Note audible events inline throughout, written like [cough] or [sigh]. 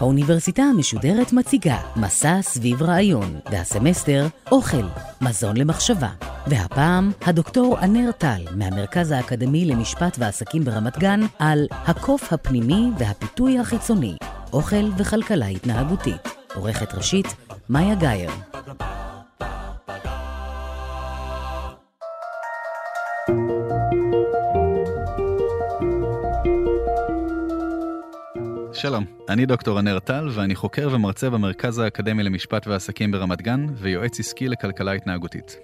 האוניברסיטה המשודרת מציגה מסע סביב רעיון, והסמסטר אוכל, מזון למחשבה. והפעם הדוקטור ענר טל מהמרכז האקדמי למשפט ועסקים ברמת גן על הקוף הפנימי והפיתוי החיצוני, אוכל וכלכלה התנהגותית. עורכת ראשית, מאיה גאייר. אני דוקטור ענר טל ואני חוקר ומרצה במרכז האקדמי למשפט ועסקים ברמת גן ויועץ עסקי לכלכלה התנהגותית.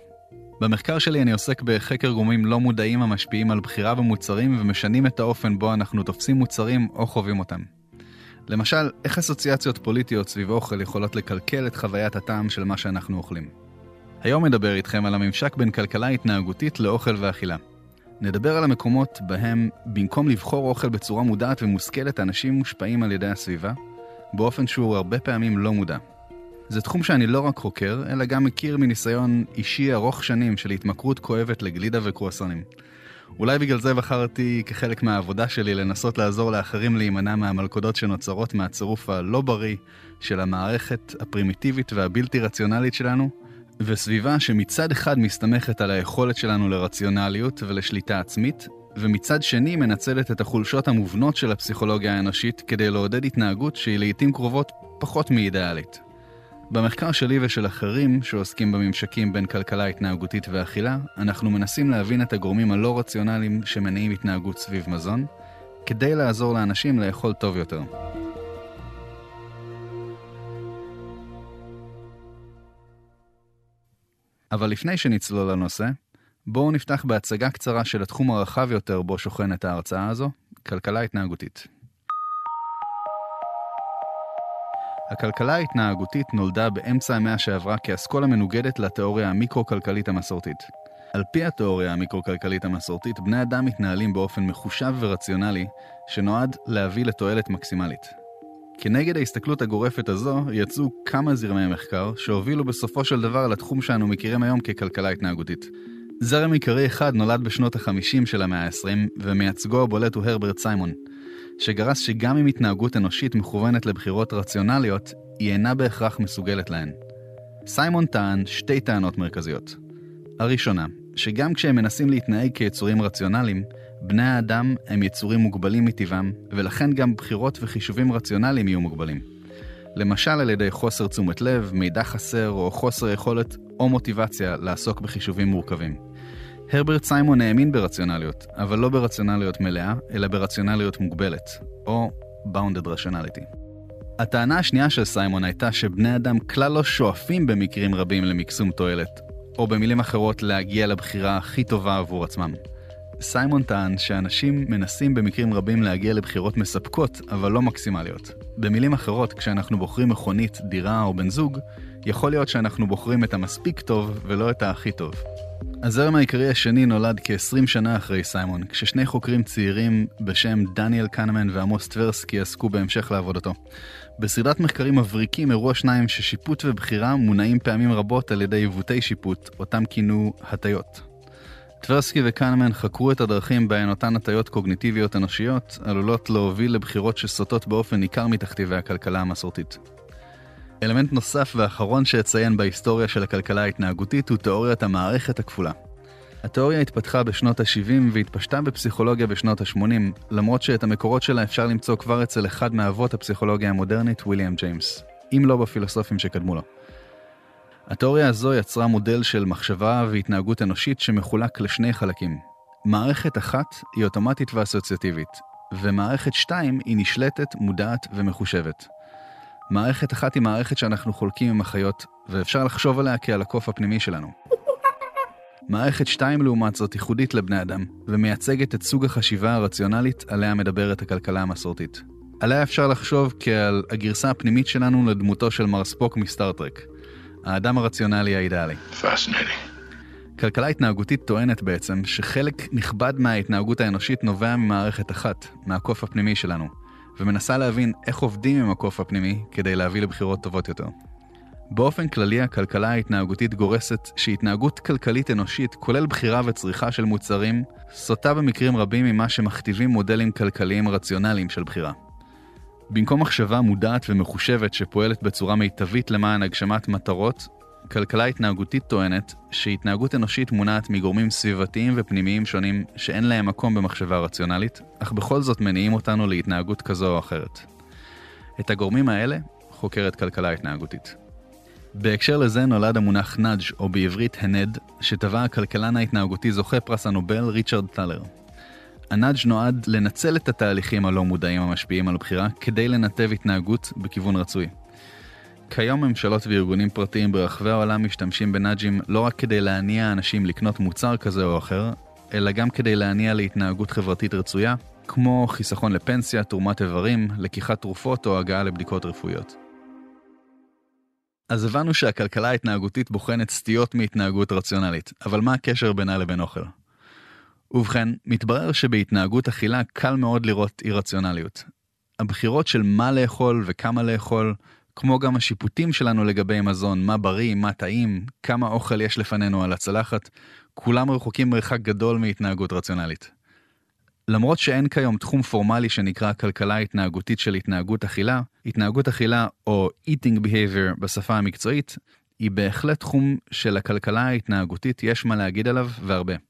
במחקר שלי אני עוסק בחקר גורמים לא מודעים המשפיעים על בחירה במוצרים ומשנים את האופן בו אנחנו תופסים מוצרים או חווים אותם. למשל, איך אסוציאציות פוליטיות סביב אוכל יכולות לקלקל את חוויית הטעם של מה שאנחנו אוכלים. היום נדבר איתכם על הממשק בין כלכלה התנהגותית לאוכל ואכילה. נדבר על המקומות בהם במקום לבחור אוכל בצורה מודעת ומושכלת, אנשים מושפעים על ידי הסביבה, באופן שהוא הרבה פעמים לא מודע. זה תחום שאני לא רק חוקר, אלא גם מכיר מניסיון אישי ארוך שנים של התמכרות כואבת לגלידה וקרואסונים. אולי בגלל זה בחרתי כחלק מהעבודה שלי לנסות לעזור לאחרים להימנע מהמלכודות שנוצרות מהצירוף הלא בריא של המערכת הפרימיטיבית והבלתי רציונלית שלנו, וסביבה שמצד אחד מסתמכת על היכולת שלנו לרציונליות ולשליטה עצמית, ומצד שני מנצלת את החולשות המובנות של הפסיכולוגיה האנושית כדי לעודד התנהגות שהיא לעיתים קרובות פחות מאידיאלית. במחקר שלי ושל אחרים שעוסקים בממשקים בין כלכלה התנהגותית ואכילה, אנחנו מנסים להבין את הגורמים הלא רציונליים שמניעים התנהגות סביב מזון, כדי לעזור לאנשים לאכול טוב יותר. אבל לפני שנצלול לנושא, בואו נפתח בהצגה קצרה של התחום הרחב יותר בו שוכנת ההרצאה הזו, כלכלה התנהגותית. הכלכלה ההתנהגותית נולדה באמצע המאה שעברה כאסכולה מנוגדת לתיאוריה המיקרו-כלכלית המסורתית. על פי התיאוריה המיקרו-כלכלית המסורתית, בני אדם מתנהלים באופן מחושב ורציונלי, שנועד להביא לתועלת מקסימלית. כנגד ההסתכלות הגורפת הזו, יצאו כמה זרמי מחקר שהובילו בסופו של דבר לתחום שאנו מכירים היום ככלכלה התנהגותית. זרם עיקרי אחד נולד בשנות ה-50 של המאה ה-20, ומייצגו הבולט הוא הרברט סיימון, שגרס שגם אם התנהגות אנושית מכוונת לבחירות רציונליות, היא אינה בהכרח מסוגלת להן. סיימון טען שתי טענות מרכזיות. הראשונה, שגם כשהם מנסים להתנהג כיצורים רציונליים, בני האדם הם יצורים מוגבלים מטבעם, ולכן גם בחירות וחישובים רציונליים יהיו מוגבלים. למשל על ידי חוסר תשומת לב, מידע חסר או חוסר יכולת או מוטיבציה לעסוק בחישובים מורכבים. הרברט סיימון האמין ברציונליות, אבל לא ברציונליות מלאה, אלא ברציונליות מוגבלת, או Bounded Rationality. הטענה השנייה של סיימון הייתה שבני אדם כלל לא שואפים במקרים רבים למקסום תועלת, או במילים אחרות להגיע לבחירה הכי טובה עבור עצמם. סיימון טען שאנשים מנסים במקרים רבים להגיע לבחירות מספקות, אבל לא מקסימליות. במילים אחרות, כשאנחנו בוחרים מכונית, דירה או בן זוג, יכול להיות שאנחנו בוחרים את המספיק טוב ולא את הכי טוב. הזרם העיקרי השני נולד כ-20 שנה אחרי סיימון, כששני חוקרים צעירים בשם דניאל קנמן ועמוס טברסקי עסקו בהמשך לעבודתו. בסדרת מחקרים מבריקים הראו השניים ששיפוט ובחירה מונעים פעמים רבות על ידי עיוותי שיפוט, אותם כינו הטיות. טברסקי וקנמן חקרו את הדרכים בהן אותן הטיות קוגניטיביות אנושיות עלולות להוביל לבחירות שסוטות באופן ניכר מתכתיבי הכלכלה המסורתית. אלמנט נוסף ואחרון שאציין בהיסטוריה של הכלכלה ההתנהגותית הוא תיאוריית המערכת הכפולה. התיאוריה התפתחה בשנות ה-70 והתפשטה בפסיכולוגיה בשנות ה-80, למרות שאת המקורות שלה אפשר למצוא כבר אצל אחד מאבות הפסיכולוגיה המודרנית, ויליאם ג'יימס, אם לא בפילוסופים שקדמו לו. התיאוריה הזו יצרה מודל של מחשבה והתנהגות אנושית שמחולק לשני חלקים. מערכת אחת היא אוטומטית ואסוציאטיבית, ומערכת שתיים היא נשלטת, מודעת ומחושבת. מערכת אחת היא מערכת שאנחנו חולקים עם החיות, ואפשר לחשוב עליה כעל הקוף הפנימי שלנו. [laughs] מערכת שתיים לעומת זאת ייחודית לבני אדם, ומייצגת את סוג החשיבה הרציונלית עליה מדברת הכלכלה המסורתית. עליה אפשר לחשוב כעל הגרסה הפנימית שלנו לדמותו של מר ספוק מסטארטרק, האדם הרציונלי האידיאלי. כלכלה התנהגותית טוענת בעצם שחלק נכבד מההתנהגות האנושית נובע ממערכת אחת, מהקוף הפנימי שלנו, ומנסה להבין איך עובדים עם הקוף הפנימי כדי להביא לבחירות טובות יותר. באופן כללי הכלכלה ההתנהגותית גורסת שהתנהגות כלכלית אנושית, כולל בחירה וצריכה של מוצרים, סוטה במקרים רבים ממה שמכתיבים מודלים כלכליים רציונליים של בחירה. במקום מחשבה מודעת ומחושבת שפועלת בצורה מיטבית למען הגשמת מטרות, כלכלה התנהגותית טוענת שהתנהגות אנושית מונעת מגורמים סביבתיים ופנימיים שונים שאין להם מקום במחשבה רציונלית, אך בכל זאת מניעים אותנו להתנהגות כזו או אחרת. את הגורמים האלה חוקרת כלכלה התנהגותית. בהקשר לזה נולד המונח nudge או בעברית הנד, שטבע הכלכלן ההתנהגותי זוכה פרס הנובל ריצ'רד טלר. ה nudge נועד לנצל את התהליכים הלא מודעים המשפיעים על בחירה כדי לנתב התנהגות בכיוון רצוי. כיום ממשלות וארגונים פרטיים ברחבי העולם משתמשים ב nudge ים לא רק כדי להניע אנשים לקנות מוצר כזה או אחר, אלא גם כדי להניע להתנהגות חברתית רצויה, כמו חיסכון לפנסיה, תרומת איברים, לקיחת תרופות או הגעה לבדיקות רפואיות. אז הבנו שהכלכלה ההתנהגותית בוחנת סטיות מהתנהגות רציונלית, אבל מה הקשר בינה לבין אוכל? ובכן, מתברר שבהתנהגות אכילה קל מאוד לראות אי רציונליות. הבחירות של מה לאכול וכמה לאכול, כמו גם השיפוטים שלנו לגבי מזון, מה בריא, מה טעים, כמה אוכל יש לפנינו על הצלחת, כולם רחוקים מרחק גדול מהתנהגות רציונלית. למרות שאין כיום תחום פורמלי שנקרא כלכלה התנהגותית של התנהגות אכילה, התנהגות אכילה או eating behavior בשפה המקצועית, היא בהחלט תחום שלכלכלה ההתנהגותית יש מה להגיד עליו והרבה.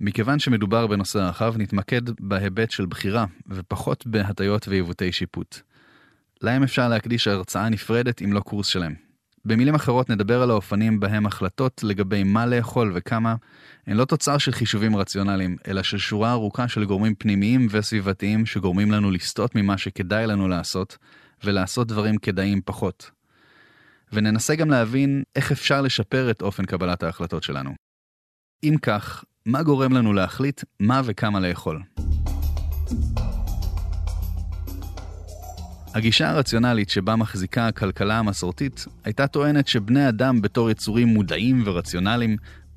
מכיוון שמדובר בנושא רחב, נתמקד בהיבט של בחירה ופחות בהטיות ועיוותי שיפוט. להם אפשר להקדיש הרצאה נפרדת אם לא קורס שלם. במילים אחרות נדבר על האופנים בהם החלטות לגבי מה לאכול וכמה הן לא תוצר של חישובים רציונליים, אלא של שורה ארוכה של גורמים פנימיים וסביבתיים שגורמים לנו לסטות ממה שכדאי לנו לעשות, ולעשות דברים כדאיים פחות. וננסה גם להבין איך אפשר לשפר את אופן קבלת ההחלטות שלנו. אם כך, מה גורם לנו להחליט מה וכמה לאכול? הגישה הרציונלית שבה מחזיקה הכלכלה המסורתית הייתה טוענת שבני אדם בתור יצורים מודעים ורציונליים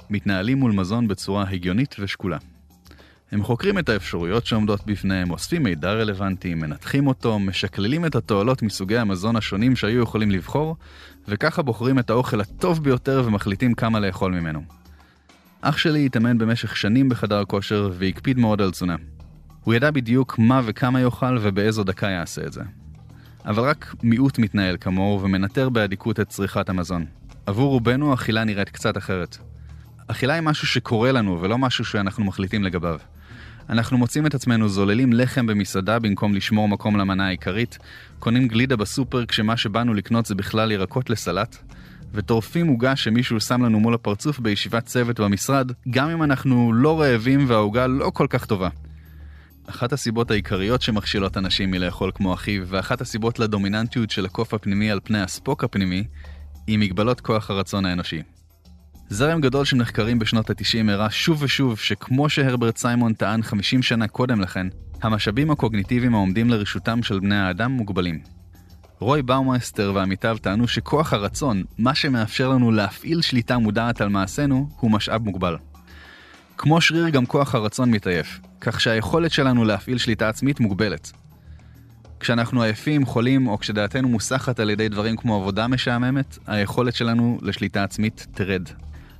מתנהלים מול מזון בצורה הגיונית ושקולה. הם חוקרים את האפשרויות שעומדות בפניהם, אוספים מידע רלוונטי, מנתחים אותו, משקללים את התועלות מסוגי המזון השונים שהיו יכולים לבחור, וככה בוחרים את האוכל הטוב ביותר ומחליטים כמה לאכול ממנו. אח שלי התאמן במשך שנים בחדר כושר והקפיד מאוד על תזונה. הוא ידע בדיוק מה וכמה יאכל ובאיזו דקה יעשה את זה. אבל רק מיעוט מתנהל כמוהו ומנטר באדיקות את צריכת המזון. עבור רובנו אכילה נראית קצת אחרת. אכילה היא משהו שקורה לנו ולא משהו שאנחנו מחליטים לגביו. אנחנו מוצאים את עצמנו זוללים לחם במסעדה במקום לשמור מקום למנה העיקרית, קונים גלידה בסופר כשמה שבאנו לקנות זה בכלל ירקות לסלט, וטורפים עוגה שמישהו שם לנו מול הפרצוף בישיבת צוות במשרד, גם אם אנחנו לא רעבים והעוגה לא כל כך טובה. אחת הסיבות העיקריות שמכשילות אנשים מלאכול כמו אחיו, ואחת הסיבות לדומיננטיות של הקוף הפנימי על פני הספוק הפנימי, היא מגבלות כוח הרצון האנושי. זרם גדול של מחקרים בשנות ה-90 הראה שוב ושוב שכמו שהרברט סיימון טען 50 שנה קודם לכן, המשאבים הקוגניטיביים העומדים לרשותם של בני האדם מוגבלים. רוי באומאסטר ועמיתיו טענו שכוח הרצון, מה שמאפשר לנו להפעיל שליטה מודעת על מעשינו, הוא משאב מוגבל. כמו שריר גם כוח הרצון מתעייף, כך שהיכולת שלנו להפעיל שליטה עצמית מוגבלת. כשאנחנו עייפים, חולים, או כשדעתנו מוסחת על ידי דברים כמו עבודה משעממת, היכולת שלנו לשליטה עצמית תרד.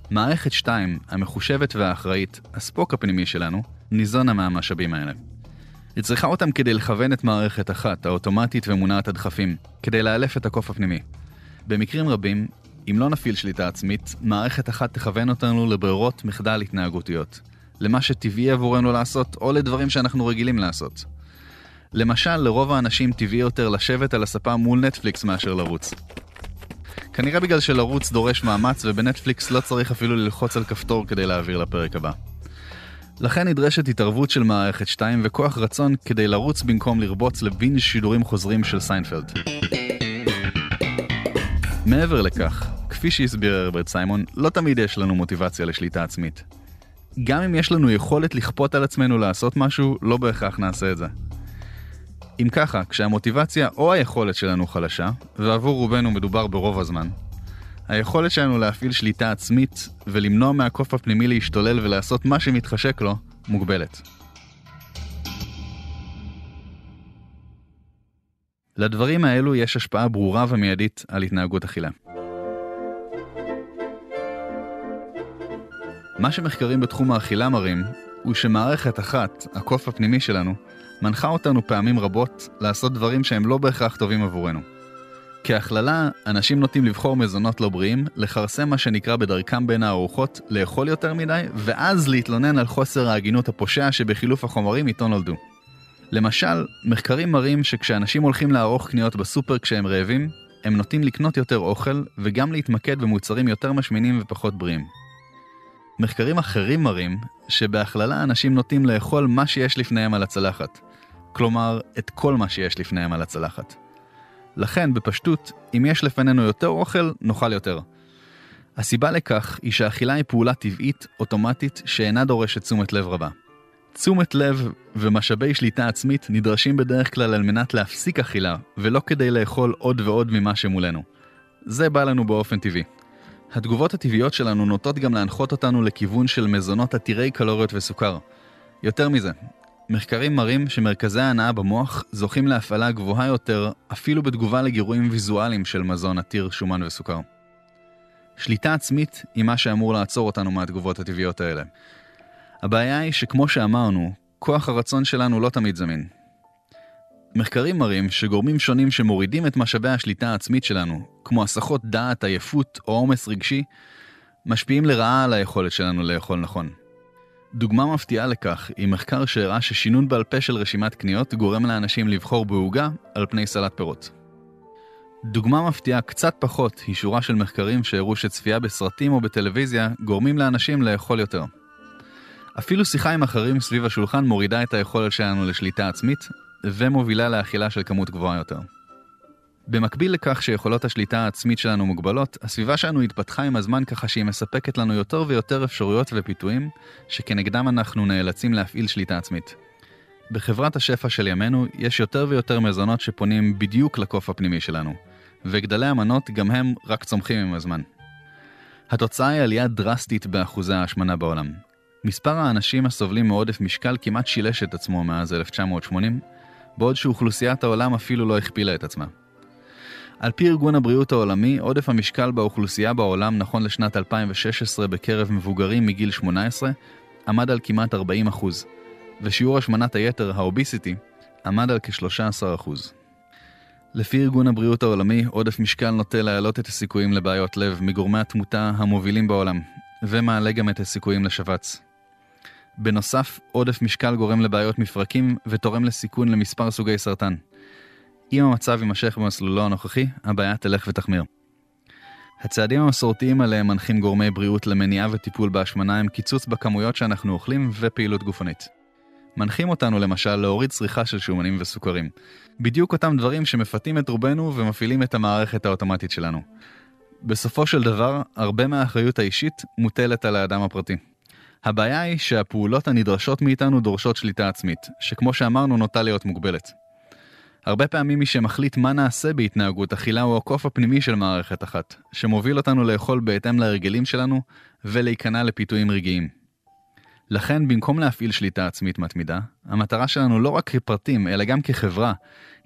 מערכת 2, המחושבת והאחראית, הספוק הפנימי שלנו, ניזונה מהמשאבים האלה. היא צריכה אותם כדי לכוון את מערכת אחת, האוטומטית ומונעת הדחפים, כדי לאלף את הקוף הפנימי. במקרים רבים, אם לא נפעיל שליטה עצמית, מערכת אחת תכוון אותנו לברירות מחדל התנהגותיות. למה שטבעי עבורנו לעשות, או לדברים שאנחנו רגילים לעשות. למשל, לרוב האנשים טבעי יותר לשבת על הספה מול נטפליקס מאשר לרוץ. כנראה בגלל שלרוץ דורש מאמץ, ובנטפליקס לא צריך אפילו ללחוץ על כפתור כדי להעביר לפרק הבא. לכן נדרשת התערבות של מערכת 2 וכוח רצון כדי לרוץ במקום לרבוץ לבינג' שידורים חוזרים של סיינפלד. מעבר לכך, כפי שהסביר הרברט סיימון, לא תמיד יש לנו מוטיבציה לשליטה עצמית. גם אם יש לנו יכולת לכפות על עצמנו לעשות משהו, לא בהכרח נעשה את זה. אם ככה, כשהמוטיבציה או היכולת שלנו חלשה, ועבור רובנו מדובר ברוב הזמן, היכולת שלנו להפעיל שליטה עצמית ולמנוע מהקוף הפנימי להשתולל ולעשות מה שמתחשק לו, מוגבלת. לדברים האלו יש השפעה ברורה ומיידית על התנהגות אכילה. מה שמחקרים בתחום האכילה מראים, הוא שמערכת אחת, הקוף הפנימי שלנו, מנחה אותנו פעמים רבות לעשות דברים שהם לא בהכרח טובים עבורנו. כהכללה, אנשים נוטים לבחור מזונות לא בריאים, לכרסם מה שנקרא בדרכם בין הארוחות, לאכול יותר מדי, ואז להתלונן על חוסר ההגינות הפושע שבחילוף החומרים איתו נולדו. למשל, מחקרים מראים שכשאנשים הולכים לערוך קניות בסופר כשהם רעבים, הם נוטים לקנות יותר אוכל וגם להתמקד במוצרים יותר משמינים ופחות בריאים. מחקרים אחרים מראים שבהכללה אנשים נוטים לאכול מה שיש לפניהם על הצלחת. כלומר, את כל מה שיש לפניהם על הצלחת. לכן, בפשטות, אם יש לפנינו יותר אוכל, נאכל יותר. הסיבה לכך היא שאכילה היא פעולה טבעית, אוטומטית, שאינה דורשת תשומת לב רבה. תשומת לב ומשאבי שליטה עצמית נדרשים בדרך כלל על מנת להפסיק אכילה, ולא כדי לאכול עוד ועוד ממה שמולנו. זה בא לנו באופן טבעי. התגובות הטבעיות שלנו נוטות גם להנחות אותנו לכיוון של מזונות עתירי קלוריות וסוכר. יותר מזה, מחקרים מראים שמרכזי ההנאה במוח זוכים להפעלה גבוהה יותר אפילו בתגובה לגירויים ויזואליים של מזון עתיר שומן וסוכר. שליטה עצמית היא מה שאמור לעצור אותנו מהתגובות הטבעיות האלה. הבעיה היא שכמו שאמרנו, כוח הרצון שלנו לא תמיד זמין. מחקרים מראים שגורמים שונים שמורידים את משאבי השליטה העצמית שלנו, כמו הסחות דעת, עייפות או עומס רגשי, משפיעים לרעה על היכולת שלנו לאכול נכון. דוגמה מפתיעה לכך היא מחקר שהראה ששינון בעל פה של רשימת קניות גורם לאנשים לבחור בעוגה על פני סלט פירות. דוגמה מפתיעה קצת פחות היא שורה של מחקרים שהראו שצפייה בסרטים או בטלוויזיה גורמים לאנשים לאכול יותר. אפילו שיחה עם אחרים סביב השולחן מורידה את היכולת שלנו לשליטה עצמית, ומובילה לאכילה של כמות גבוהה יותר. במקביל לכך שיכולות השליטה העצמית שלנו מוגבלות, הסביבה שלנו התפתחה עם הזמן ככה שהיא מספקת לנו יותר ויותר אפשרויות ופיתויים, שכנגדם אנחנו נאלצים להפעיל שליטה עצמית. בחברת השפע של ימינו יש יותר ויותר מזונות שפונים בדיוק לקוף הפנימי שלנו, וגדלי המנות גם הם רק צומחים עם הזמן. התוצאה היא עלייה דרסטית באחוזי ההשמנה בעולם. מספר האנשים הסובלים מעודף משקל כמעט שילש את עצמו מאז 1980, בעוד שאוכלוסיית העולם אפילו לא הכפילה את עצמה. על פי ארגון הבריאות העולמי, עודף המשקל באוכלוסייה בעולם נכון לשנת 2016 בקרב מבוגרים מגיל 18 עמד על כמעט 40 ושיעור השמנת היתר, האוביסיטי, עמד על כ-13 לפי ארגון הבריאות העולמי, עודף משקל נוטה להעלות את הסיכויים לבעיות לב מגורמי התמותה המובילים בעולם, ומעלה גם את הסיכויים לשבץ. בנוסף, עודף משקל גורם לבעיות מפרקים ותורם לסיכון למספר סוגי סרטן. אם המצב יימשך במסלולו הנוכחי, הבעיה תלך ותחמיר. הצעדים המסורתיים עליהם מנחים גורמי בריאות למניעה וטיפול בהשמנה הם קיצוץ בכמויות שאנחנו אוכלים ופעילות גופנית. מנחים אותנו למשל להוריד צריכה של שומנים וסוכרים. בדיוק אותם דברים שמפתים את רובנו ומפעילים את המערכת האוטומטית שלנו. בסופו של דבר, הרבה מהאחריות האישית מוטלת על האדם הפרטי. הבעיה היא שהפעולות הנדרשות מאיתנו דורשות שליטה עצמית, שכמו שאמרנו נוטה להיות מוגבלת. הרבה פעמים מי שמחליט מה נעשה בהתנהגות אכילה הוא הקוף הפנימי של מערכת אחת, שמוביל אותנו לאכול בהתאם להרגלים שלנו ולהיכנע לפיתויים רגעיים. לכן, במקום להפעיל שליטה עצמית מתמידה, המטרה שלנו לא רק כפרטים, אלא גם כחברה,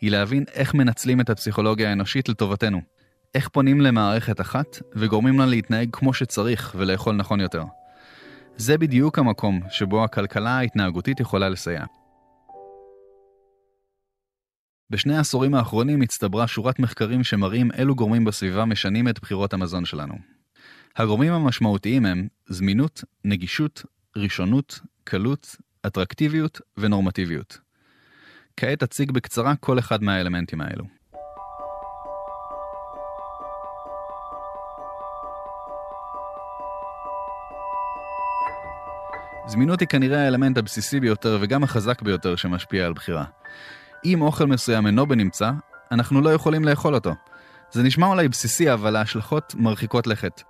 היא להבין איך מנצלים את הפסיכולוגיה האנושית לטובתנו. איך פונים למערכת אחת וגורמים לה להתנהג כמו שצריך ולאכול נכון יותר. זה בדיוק המקום שבו הכלכלה ההתנהגותית יכולה לסייע. בשני העשורים האחרונים הצטברה שורת מחקרים שמראים אילו גורמים בסביבה משנים את בחירות המזון שלנו. הגורמים המשמעותיים הם זמינות, נגישות, ראשונות, קלות, אטרקטיביות ונורמטיביות. כעת אציג בקצרה כל אחד מהאלמנטים האלו. זמינות היא כנראה האלמנט הבסיסי ביותר וגם החזק ביותר שמשפיע על בחירה. אם אוכל מסוים אינו בנמצא, אנחנו לא יכולים לאכול אותו. זה נשמע אולי בסיסי, אבל ההשלכות מרחיקות לכת.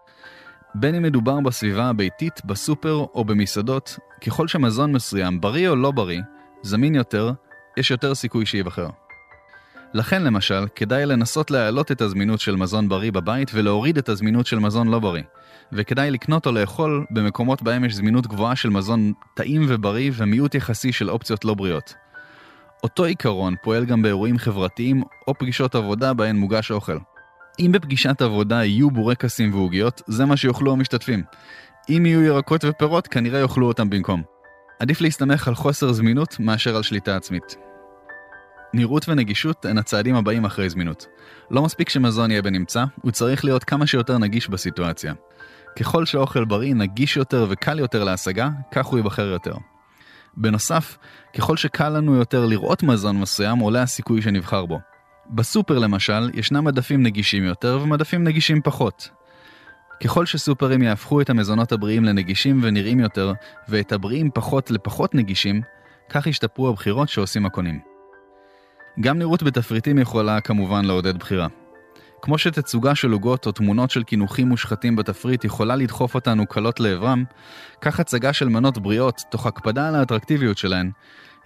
בין אם מדובר בסביבה הביתית, בסופר או במסעדות, ככל שמזון מסוים, בריא או לא בריא, זמין יותר, יש יותר סיכוי שייבחר. לכן למשל, כדאי לנסות להעלות את הזמינות של מזון בריא בבית ולהוריד את הזמינות של מזון לא בריא. וכדאי לקנות או לאכול במקומות בהם יש זמינות גבוהה של מזון טעים ובריא ומיעוט יחסי של אופציות לא בריאות. אותו עיקרון פועל גם באירועים חברתיים או פגישות עבודה בהן מוגש אוכל. אם בפגישת עבודה יהיו בורקסים ועוגיות, זה מה שיאכלו המשתתפים. אם יהיו ירקות ופירות, כנראה יאכלו אותם במקום. עדיף להסתמך על חוסר זמינות מאשר על שליטה עצמית. נראות ונגישות הן הצעדים הבאים אחרי זמינות. לא מספיק שמזון יהיה בנמצא, הוא צריך להיות כמה שיותר נגיש בסיטואציה. ככל שאוכל בריא נגיש יותר וקל יותר להשגה, כך הוא ייבחר יותר. בנוסף, ככל שקל לנו יותר לראות מזון מסוים, עולה הסיכוי שנבחר בו. בסופר למשל, ישנם מדפים נגישים יותר ומדפים נגישים פחות. ככל שסופרים יהפכו את המזונות הבריאים לנגישים ונראים יותר, ואת הבריאים פחות לפחות נגישים, כך ישתפרו הבחירות שעושים הקונים. גם נראות בתפריטים יכולה כמובן לעודד בחירה. כמו שתצוגה של עוגות או תמונות של קינוחים מושחתים בתפריט יכולה לדחוף אותנו קלות לעברם, כך הצגה של מנות בריאות, תוך הקפדה על האטרקטיביות שלהן,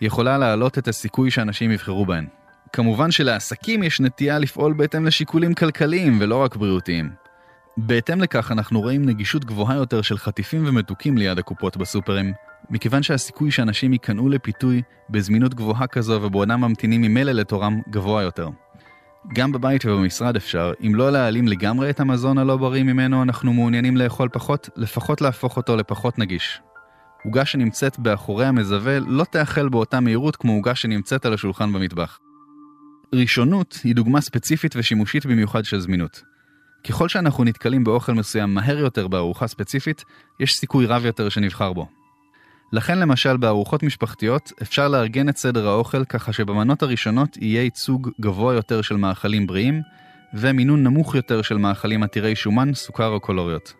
יכולה להעלות את הסיכוי שאנשים יבחרו בהן. כמובן שלעסקים יש נטייה לפעול בהתאם לשיקולים כלכליים ולא רק בריאותיים. בהתאם לכך אנחנו רואים נגישות גבוהה יותר של חטיפים ומתוקים ליד הקופות בסופרים, מכיוון שהסיכוי שאנשים ייכנעו לפיתוי בזמינות גבוהה כזו ובעודם ממתינים ממילא לתורם גבוה יותר. גם בבית ובמשרד אפשר, אם לא להעלים לגמרי את המזון הלא בריא ממנו אנחנו מעוניינים לאכול פחות, לפחות להפוך אותו לפחות נגיש. עוגה שנמצאת באחורי המזווה לא תאכל באותה מהירות כמו עוגה שנמצאת על השולחן במטבח. ראשונות היא דוגמה ספציפית ושימושית במיוחד של זמינות. ככל שאנחנו נתקלים באוכל מסוים מהר יותר בארוחה ספציפית, יש סיכוי רב יותר שנבחר בו. לכן למשל בארוחות משפחתיות אפשר לארגן את סדר האוכל ככה שבמנות הראשונות יהיה ייצוג גבוה יותר של מאכלים בריאים, ומינון נמוך יותר של מאכלים עתירי שומן, סוכר או קולוריות.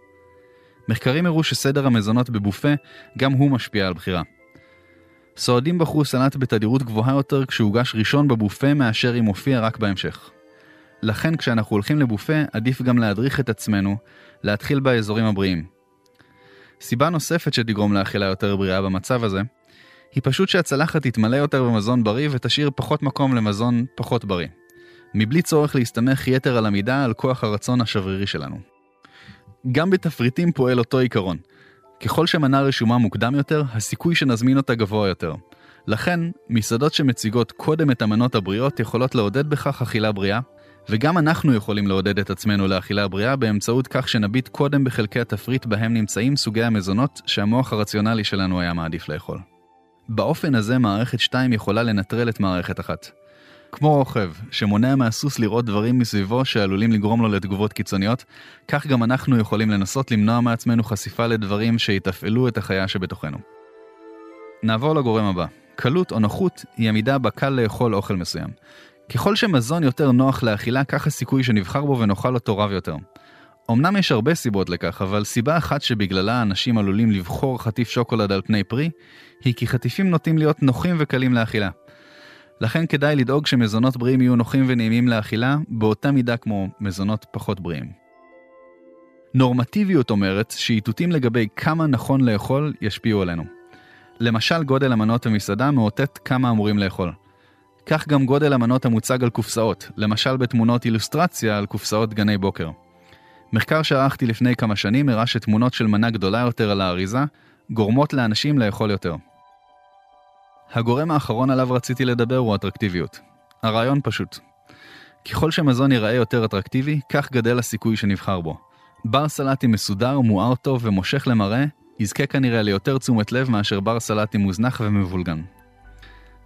מחקרים הראו שסדר המזונות בבופה גם הוא משפיע על בחירה. סועדים בחרו סלט בתדירות גבוהה יותר כשהוגש ראשון בבופה מאשר אם הופיע רק בהמשך. לכן כשאנחנו הולכים לבופה עדיף גם להדריך את עצמנו להתחיל באזורים הבריאים. סיבה נוספת שתגרום לאכילה יותר בריאה במצב הזה, היא פשוט שהצלחת תתמלא יותר במזון בריא ותשאיר פחות מקום למזון פחות בריא. מבלי צורך להסתמך יתר על המידה על כוח הרצון השברירי שלנו. גם בתפריטים פועל אותו עיקרון. ככל שמנה רשומה מוקדם יותר, הסיכוי שנזמין אותה גבוה יותר. לכן, מסעדות שמציגות קודם את המנות הבריאות יכולות לעודד בכך אכילה בריאה, וגם אנחנו יכולים לעודד את עצמנו לאכילה בריאה באמצעות כך שנביט קודם בחלקי התפריט בהם נמצאים סוגי המזונות שהמוח הרציונלי שלנו היה מעדיף לאכול. באופן הזה מערכת 2 יכולה לנטרל את מערכת 1. כמו רוכב, שמונע מהסוס לראות דברים מסביבו שעלולים לגרום לו לתגובות קיצוניות, כך גם אנחנו יכולים לנסות למנוע מעצמנו חשיפה לדברים שיתפעלו את החיה שבתוכנו. נעבור לגורם הבא. קלות או נוחות היא עמידה בה קל לאכול אוכל מסוים. ככל שמזון יותר נוח לאכילה, כך הסיכוי שנבחר בו ונאכל אותו רב יותר. אמנם יש הרבה סיבות לכך, אבל סיבה אחת שבגללה אנשים עלולים לבחור חטיף שוקולד על פני פרי, היא כי חטיפים נוטים להיות נוחים וקלים לאכילה. לכן כדאי לדאוג שמזונות בריאים יהיו נוחים ונעימים לאכילה, באותה מידה כמו מזונות פחות בריאים. נורמטיביות אומרת שאיתותים לגבי כמה נכון לאכול ישפיעו עלינו. למשל גודל המנות במסעדה מאותת כמה אמורים לאכול. כך גם גודל המנות המוצג על קופסאות, למשל בתמונות אילוסטרציה על קופסאות גני בוקר. מחקר שערכתי לפני כמה שנים הראה שתמונות של מנה גדולה יותר על האריזה גורמות לאנשים לאכול יותר. הגורם האחרון עליו רציתי לדבר הוא אטרקטיביות. הרעיון פשוט. ככל שמזון ייראה יותר אטרקטיבי, כך גדל הסיכוי שנבחר בו. בר סלטי מסודר, מואר טוב ומושך למראה, יזכה כנראה ליותר תשומת לב מאשר בר סלטי מוזנח ומבולגן.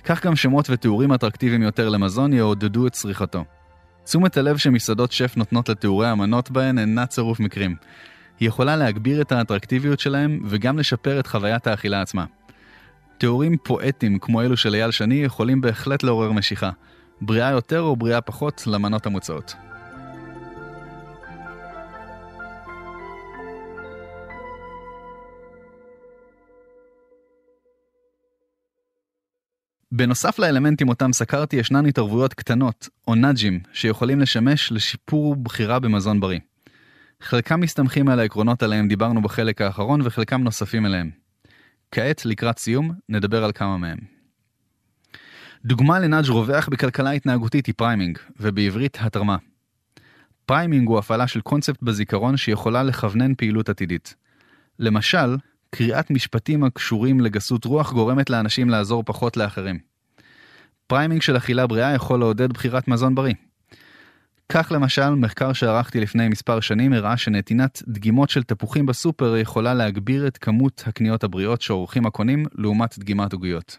כך גם שמות ותיאורים אטרקטיביים יותר למזון יעודדו את צריכתו. תשומת הלב שמסעדות שף נותנות לתיאורי המנות בהן אינה צירוף מקרים. היא יכולה להגביר את האטרקטיביות שלהם וגם לשפר את חוויית האכילה עצמה. תיאורים פואטיים כמו אלו של אייל שני יכולים בהחלט לעורר משיכה, בריאה יותר או בריאה פחות למנות המוצעות. בנוסף לאלמנטים אותם סקרתי, ישנן התערבויות קטנות, או נאג'ים, שיכולים לשמש לשיפור בחירה במזון בריא. חלקם מסתמכים על העקרונות עליהם דיברנו בחלק האחרון, וחלקם נוספים אליהם. כעת, לקראת סיום, נדבר על כמה מהם. דוגמה ל nudge רווח בכלכלה התנהגותית היא priming, ובעברית הטרמה. priming הוא הפעלה של קונספט בזיכרון שיכולה לכוונן פעילות עתידית. למשל, קריאת משפטים הקשורים לגסות רוח גורמת לאנשים לעזור פחות לאחרים. priming של אכילה בריאה יכול לעודד בחירת מזון בריא. כך למשל, מחקר שערכתי לפני מספר שנים הראה שנתינת דגימות של תפוחים בסופר יכולה להגביר את כמות הקניות הבריאות שעורכים הקונים לעומת דגימת עוגיות.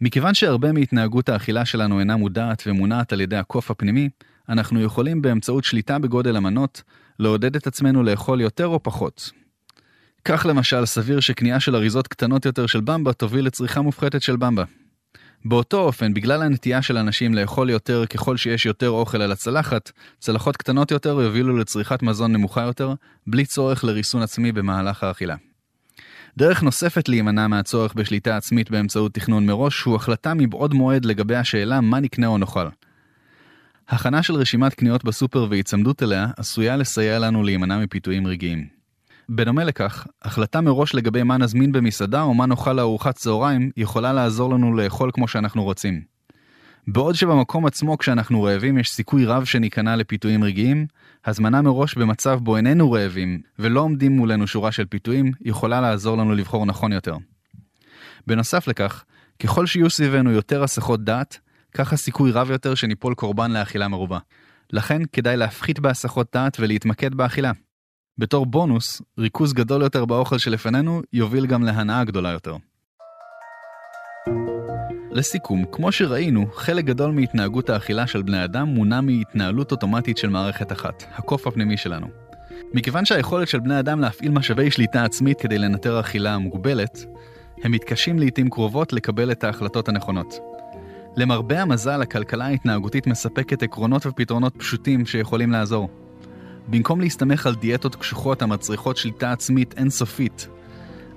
מכיוון שהרבה מהתנהגות האכילה שלנו אינה מודעת ומונעת על ידי הקוף הפנימי, אנחנו יכולים באמצעות שליטה בגודל המנות, לעודד את עצמנו לאכול יותר או פחות. כך למשל, סביר שקנייה של אריזות קטנות יותר של במבה תוביל לצריכה מופחתת של במבה. באותו אופן, בגלל הנטייה של אנשים לאכול יותר ככל שיש יותר אוכל על הצלחת, צלחות קטנות יותר יובילו לצריכת מזון נמוכה יותר, בלי צורך לריסון עצמי במהלך האכילה. דרך נוספת להימנע מהצורך בשליטה עצמית באמצעות תכנון מראש, הוא החלטה מבעוד מועד לגבי השאלה מה נקנה או נאכל. הכנה של רשימת קניות בסופר והיצמדות אליה עשויה לסייע לנו להימנע מפיתויים רגעיים. בדומה לכך, החלטה מראש לגבי מה נזמין במסעדה או מה נאכל לארוחת צהריים יכולה לעזור לנו לאכול כמו שאנחנו רוצים. בעוד שבמקום עצמו כשאנחנו רעבים יש סיכוי רב שניכנע לפיתויים רגעיים, הזמנה מראש במצב בו איננו רעבים ולא עומדים מולנו שורה של פיתויים יכולה לעזור לנו לבחור נכון יותר. בנוסף לכך, ככל שיהיו סביבנו יותר הסחות דעת, כך הסיכוי רב יותר שניפול קורבן לאכילה מרובה. לכן כדאי להפחית בהסחות דעת ולהתמקד באכילה. בתור בונוס, ריכוז גדול יותר באוכל שלפנינו יוביל גם להנאה גדולה יותר. לסיכום, כמו שראינו, חלק גדול מהתנהגות האכילה של בני אדם מונע מהתנהלות אוטומטית של מערכת אחת, הקוף הפנימי שלנו. מכיוון שהיכולת של בני אדם להפעיל משאבי שליטה עצמית כדי לנטר אכילה מוגבלת, הם מתקשים לעיתים קרובות לקבל את ההחלטות הנכונות. למרבה המזל, הכלכלה ההתנהגותית מספקת עקרונות ופתרונות פשוטים שיכולים לעזור. במקום להסתמך על דיאטות קשוחות המצריכות שליטה עצמית אינסופית,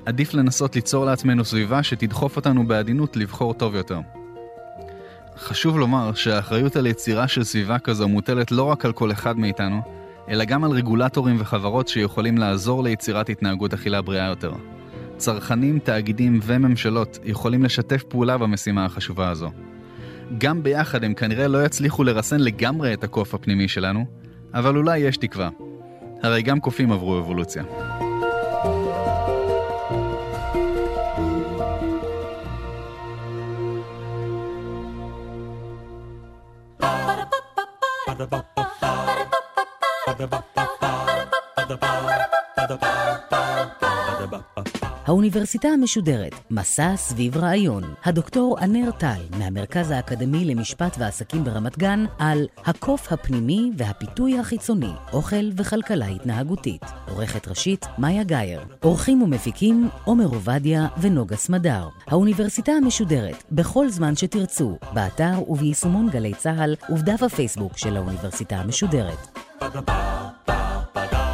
עדיף לנסות ליצור לעצמנו סביבה שתדחוף אותנו בעדינות לבחור טוב יותר. חשוב לומר שהאחריות על יצירה של סביבה כזו מוטלת לא רק על כל אחד מאיתנו, אלא גם על רגולטורים וחברות שיכולים לעזור ליצירת התנהגות אכילה בריאה יותר. צרכנים, תאגידים וממשלות יכולים לשתף פעולה במשימה החשובה הזו. גם ביחד הם כנראה לא יצליחו לרסן לגמרי את הקוף הפנימי שלנו, אבל אולי יש תקווה. הרי גם קופים עברו אבולוציה. האוניברסיטה המשודרת, מסע סביב רעיון. הדוקטור ענר טל, מהמרכז האקדמי למשפט ועסקים ברמת גן, על הקוף הפנימי והפיתוי החיצוני, אוכל וכלכלה התנהגותית. עורכת ראשית, מאיה גאייר. עורכים ומפיקים, עומר עובדיה ונוגה סמדר. האוניברסיטה המשודרת, בכל זמן שתרצו, באתר וביישומון גלי צה"ל ובדף הפייסבוק של האוניברסיטה המשודרת. Ba-da-ba-ba-ba-da.